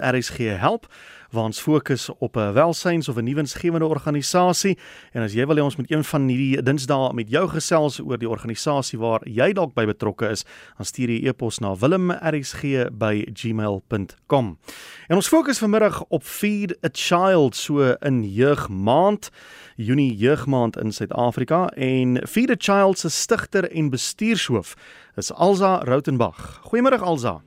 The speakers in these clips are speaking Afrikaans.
RSG help waar ons fokus op 'n welsyns of 'n nuwensgewende organisasie en as jy wil hê ons moet een van hierdie dinsdae met jou gesels oor die organisasie waar jy dalk by betrokke is, dan stuur jy e-pos na wilmrsg@gmail.com. En ons fokus vanmiddag op Feed a Child so in jeugmaand, Junie jeugmaand in Suid-Afrika en Feed a Child se stigter en bestuurshoof is Alza Rautenbach. Goeiemôre Alza.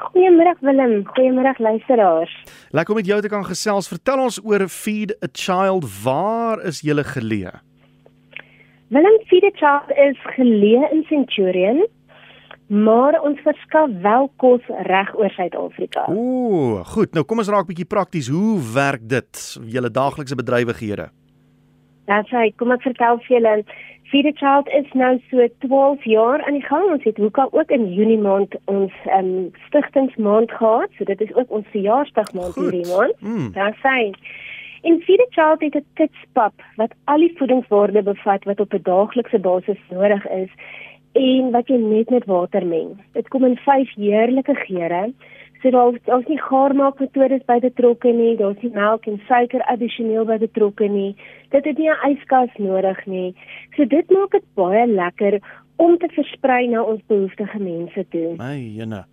Goeiemôre Willem, goeiemôre luisteraars. Lekker om met jou te kan gesels. Vertel ons oor Feed a Child. Waar is julle geleë? Willem Feed a Child is geleë in Centurion, maar ons verskaf wel kos reg oor Suid-Afrika. Ooh, goed. Nou kom ons raak bietjie prakties. Hoe werk dit? Julle daaglikse bedrywighede. Ja, sê, kom ek vertel vir julle. Feed a Child is nou so 12 jaar aan die gang. Ons het hoeka ook in Junie maand ons um, stigtingsmaand gehad. So dit is ook ons verjaarsdagmaand hierdie maand. Mm. Daar sê In Feed a Child het 'n kitspap wat al die voedingswaarde bevat wat op 'n daaglikse basis nodig is en wat jy net met water meng. Dit kom in 5 heerlike geure. So daar daar's nie gaarmaakmetodes by betrokke nie, daar's nie melk en suiker addisioneel by betrokke nie. Dit het nie 'n yskas nodig nie. So dit maak dit baie lekker om te versprei na ons behoeftige mense toe. My jene.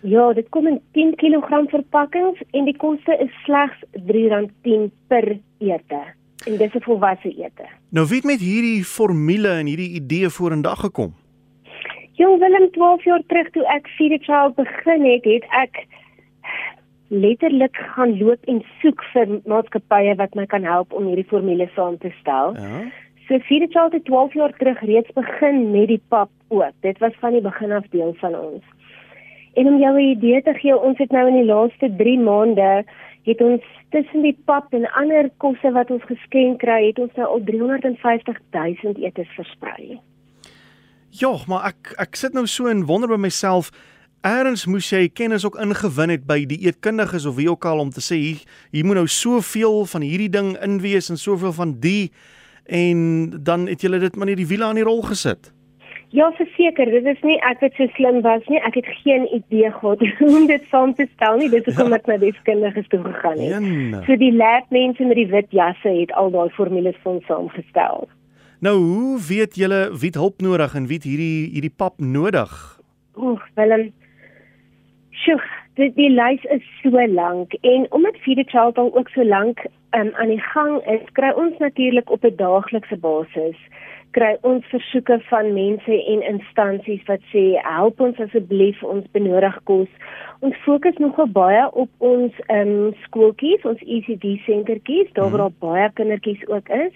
Ja, dit kom in 10 kg verpakkings en die koste is slegs R3.10 per ete. En dis 'n volwasse ete. Nou wie het met hierdie formule en hierdie idee vorendag gekom? Jong Willem 12 jaar terug toe ek Feed a Child begin het, het ek letterlik gaan loop en soek vir maatskappye wat my kan help om hierdie formule saam te stel. Ja. So Feed a Child het 12 jaar terug reeds begin met die pap ook. Dit was van die begin af deel van ons. En om jou 'n idee te gee, ons het nou in die laaste 3 maande het ons tussen die pap en ander kosse wat ons geskenk kry, het ons nou al 350 000 etes versprei. Ja, maar ek ek sit nou so en wonder by myself, eers moes jy kennis ook ingewin het by die eetkundiges of wie ook al om te sê hier, hier moet nou soveel van hierdie ding in wees en soveel van die en dan het jy dit maar net die wiele aan die rol gesit. Ja, verseker, dit is nie ek het so slim was nie. Ek het geen idee gehad hoe om dit saam te stel nie. Dis hoekom ja. ek na die deskundiges toe gegaan het. Jene. So die labmense met die wit jasse het al daai formules vir ons saamgestel. Nou, hoe weet julle wie hulp nodig en wie hierdie hierdie pap nodig? Oeg, Willem. Sjoe, die, die lys is so lank en omdat Feed a Child al ook so lank um, aan die gang is, kry ons natuurlik op 'n daaglikse basis kry ons versoeke van mense en instansies wat sê help ons asseblief ons benodig kos. Ons fokus nogal baie op ons ehm um, skooltjies, ons ECD sentertjies, daar waar mm. baie kindertjies ook is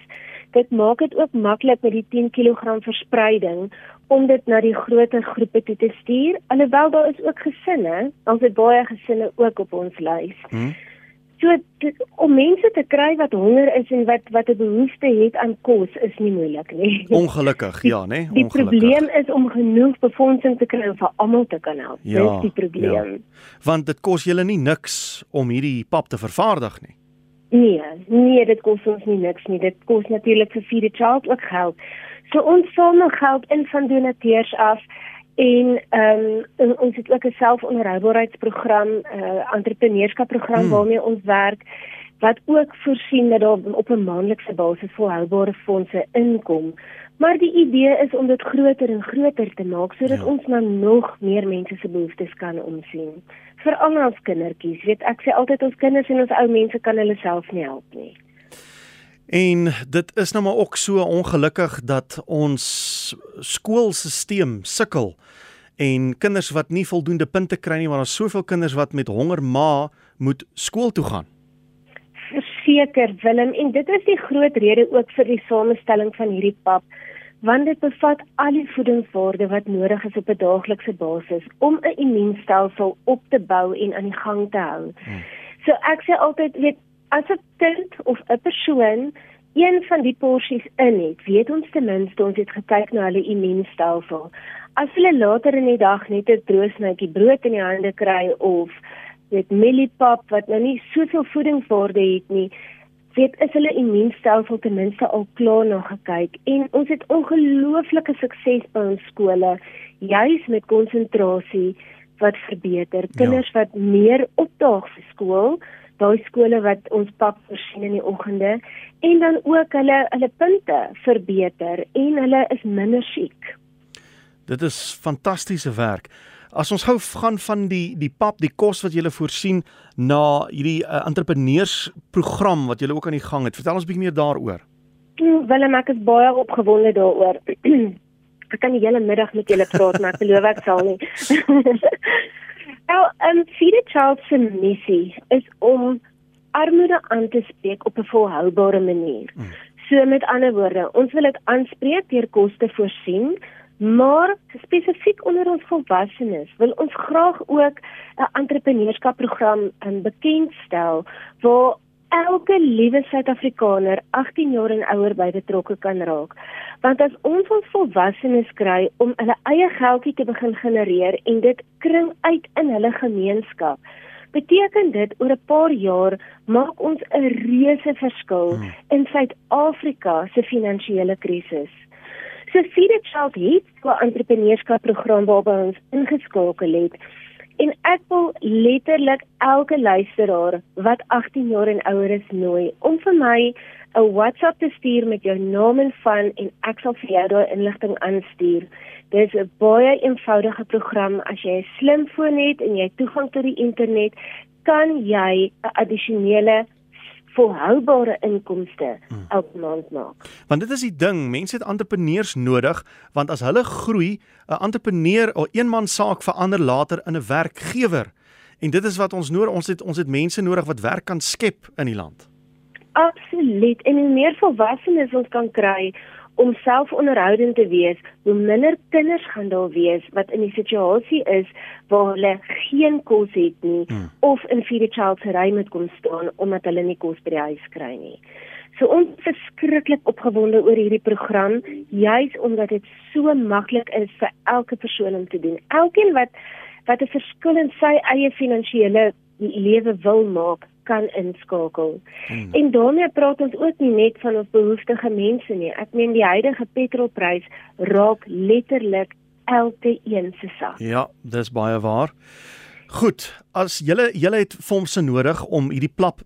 dit maak dit ook maklik met die 10 kg verspreiding om dit na die groter groepe toe te stuur. Alhoewel daar is ook gesinne, ons het baie gesinne ook op ons lys. Hmm. So om mense te kry wat honger is en wat wat 'n behoefte het aan kos is nie moeilik nie. Ongelukkig, ja, né? Die probleem is om genoeg befondsing te kry vir almal te kan help. Ja, Dis die probleem. Ja. Want dit kos julle nie niks om hierdie pap te vervaardig nie. Nee, nee, dit kos ons nie niks nie. Dit kos natuurlik vir Feed a Child ook geld. So ons samel geld in van donateurs af en ehm um, ons het ook 'n selfonderhoubaarheidsprogram, 'n uh, eh, entrepreneurskapprogram hmm. waarmee ons werk wat ook voorsien dat daar op 'n maandelikse basis volhoubare fondse inkom. Maar die idee is om dit groter en groter te maak sodat ja. ons nou nog meer mense se behoeftes kan omsien vir al ons kindertjies. Weet ek sê altyd ons kinders en ons ou mense kan hulle self nie help nie. En dit is nou maar ook so ongelukkig dat ons skoolstelsel sukkel en kinders wat nie voldoende punte kry nie want daar's soveel kinders wat met honger ma moet skool toe gaan. Verseker Willem en dit is die groot rede ook vir die samestelling van hierdie pap want dit bevat al die voedingswaarde wat nodig is op 'n daaglikse basis om 'n immuunstelsel op te bou en aan die gang te hou. Hmm. So ek sê altyd weet as 'n kind of 'n persoon een van die porsies in het, weet ons ten minste ons het gekyk na hulle immuunstelsel. As hulle later in die dag net 'n droosnytjie brood in die hande kry of weet mieliepap wat nou nie soveel voedingswaarde het nie, weet is hulle immuunstelsel ten minste al klaar na gekyk en ons het ongelooflike sukses by ons skole juis met konsentrasie wat verbeter, kinders ja. wat meer opdaag vir skool, daai skole wat ons pap voorsien in die oggende en dan ook hulle hulle punte verbeter en hulle is minder siek. Dit is fantastiese werk. As ons gou gaan van die die pap, die kos wat jy voorsien na hierdie uh, entrepreneursprogram wat jy ook aan die gang het. Vertel ons bietjie meer daaroor. Hm, Willem, ek is baie opgewonde daaroor. ek kan die hele middag met julle praat, maar ek glo ek sal nie. nou, um Feed a Child se missie is om armoede aan te spreek op 'n volhoubare manier. Hmm. So met ander woorde, ons wil dit aanspreek deur kos te voorsien, maar spesifiek onder ons volwassenes wil ons graag ook 'n entrepreneurskapprogram um, bekendstel waar elke liewe Suid-Afrikaner 18 jaar en ouer by betrokke kan raak. Want as ons ons volwassenes kry om hulle eie geldjie te begin genereer en dit kring uit in hulle gemeenskap, beteken dit oor 'n paar jaar maak ons 'n reuse verskil hmm. in Suid-Afrika se finansiële krisis. So Feed a Child het 'n entrepreneurskapprogram waarby ons ingeskakel het En ek wil letterlik elke luisteraar wat 18 jaar en ouer is nooi om vir my 'n WhatsApp te stuur met jou naam en van en ek sal vir jou daai inligting aanstuur. Dit is 'n baie eenvoudige program as jy 'n slimfoon het en jy toegang tot die internet, kan jy 'n addisionele volhoubare inkomste hmm. elke maand maak. Want dit is die ding, mense het entrepreneurs nodig want as hulle groei, 'n entrepreneur of eenman saak verander later in 'n werkgewer. En dit is wat ons nodig, ons het ons het mense nodig wat werk kan skep in die land. Absoluut. En hoe meer volwassenes ons kan kry om selfonderhoudend te wees, hoe minder kinders gaan daar wees wat in die situasie is waar hulle geen kos het nie hmm. of in feed a child se ry moet kom staan omdat hulle nie kos by die huis kry nie. So ons is verskriklik opgewonde oor hierdie program, juis omdat dit so maklik is vir elke persoon om te doen. Elkeen wat wat 'n verskil in sy eie finansiële lewe wil maak, kan inskakel. Hmm. En daarmee praat ons ook nie net van ons behoeftige mense nie. Ek meen die huidige petrolprys raak letterlik elke een se sak. Ja, dis baie waar. Goed, as julle julle het fondse nodig om hierdie plap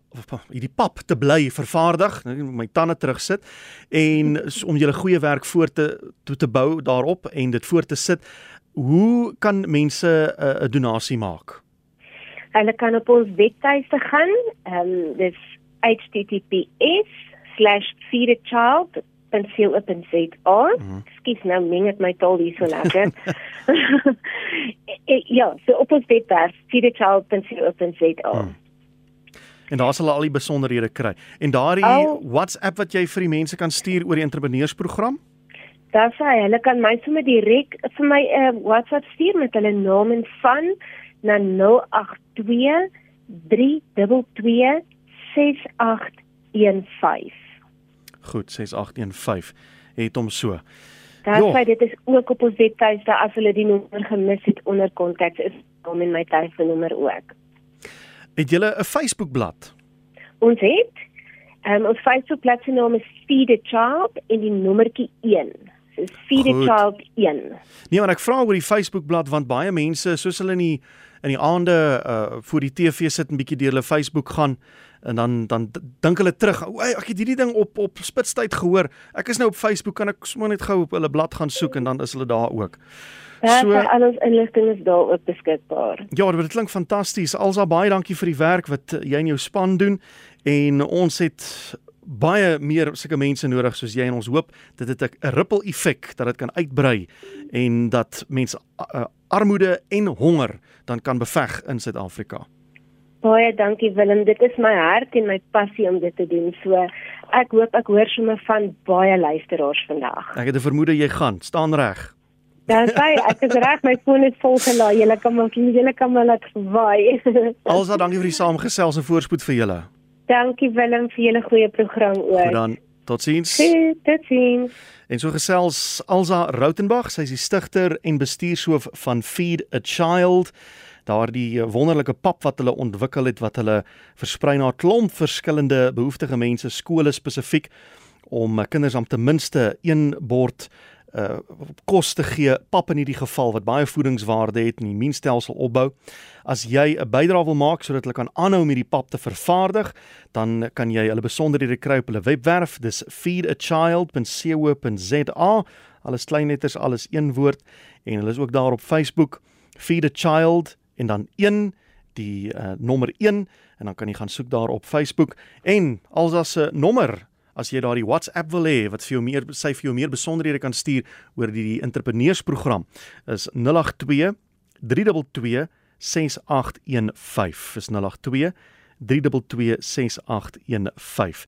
hierdie pap te bly vervaardig, my tande terugsit en om julle goeie werk voor te toe te bou daarop en dit voor te sit, hoe kan mense 'n uh, donasie maak? Hulle kan op ons webtuiste gaan. Ehm um, dis https://feedachild.co.za. Mhm. Skiet nou ming ek my taal hier so lekker. Eh, ja, so op ons webwerf feedachild.co.za. Hmm. En daar sal al die besonderhede kry. En daardie oh, WhatsApp wat jy vir die mense kan stuur oor die entrepreneursprogram? Daar sê hulle kan my sommer direk vir my 'n uh, eh, WhatsApp stuur met hulle naam en van na 082 322 6815. Goed, 6815 het hom so. Daar sê dit is ook op ons webtuiste as hulle die nommer gemis het onder kontak is om in my telefoonnommer ook. Het julle 'n Facebookblad? Ons het. Um, ons Facebookblad se naam is Feed a Child en die nommertjie 1. So Feed a Child 1. Nee, maar ek vra oor die Facebookblad want baie mense soos hulle in die in die aande uh voor die TV sit en bietjie deur hulle Facebook gaan en dan dan dink hulle terug, o, ek het hierdie ding op op spitstyd gehoor. Ek is nou op Facebook, kan ek sommer net gou op hulle blad gaan soek en dan is hulle daar ook. So al ons inligting is daar ook beskikbaar. Ja, dit klink fantasties. Alsa baie dankie vir die werk wat uh, jy in jou span doen en ons het baie meer sulke mense nodig soos jy en ons hoop dit het 'n ripple effek dat dit kan uitbrei en dat mense uh, armoede en honger dan kan beveg in Suid-Afrika. Baie dankie Willem, dit is my hart en my passie om dit te doen. So ek hoop ek hoor sommer van baie luisteraars vandag. Ek het 'n vermoede jy gaan. Staan reg. Dan sê ek is reg, my foon is vol gelaai. Julle kan maar julle kan maar laat waai. Alsa, dankie vir die saamgesels en voorspoed vir julle. Dankie Willem vir julle goeie program ook. Goed dan. Totsiens. Totsiens. En so gesels Alza Rautenbach, sy is die stigter en bestuurshoof van Feed a Child. Daardie eh, wonderlike pap wat hulle ontwikkel het wat hulle versprei na 'n klomp verskillende behoeftige mense skole spesifiek om kinders om ten minste een bord uh kos te gee, pap in hierdie geval wat baie voedingswaarde het en die immuunstelsel opbou. As jy 'n bydrae wil maak sodat hulle kan aanhou om hierdie pap te vervaardig, dan kan jy hulle besonderhede kry op hulle webwerf. Dis feedachild.co.za. Alles klein letters, alles een woord en hulle is ook daar op Facebook. Feed a Child en dan 1 die uh, nommer 1 en dan kan jy gaan soek daar op Facebook en als as 'n nommer as jy daardie WhatsApp wil hê wat vir jou meer sy vir jou meer besonderhede kan stuur oor die, die entrepreneursprogram is 082 322 6815 is 082 322 6815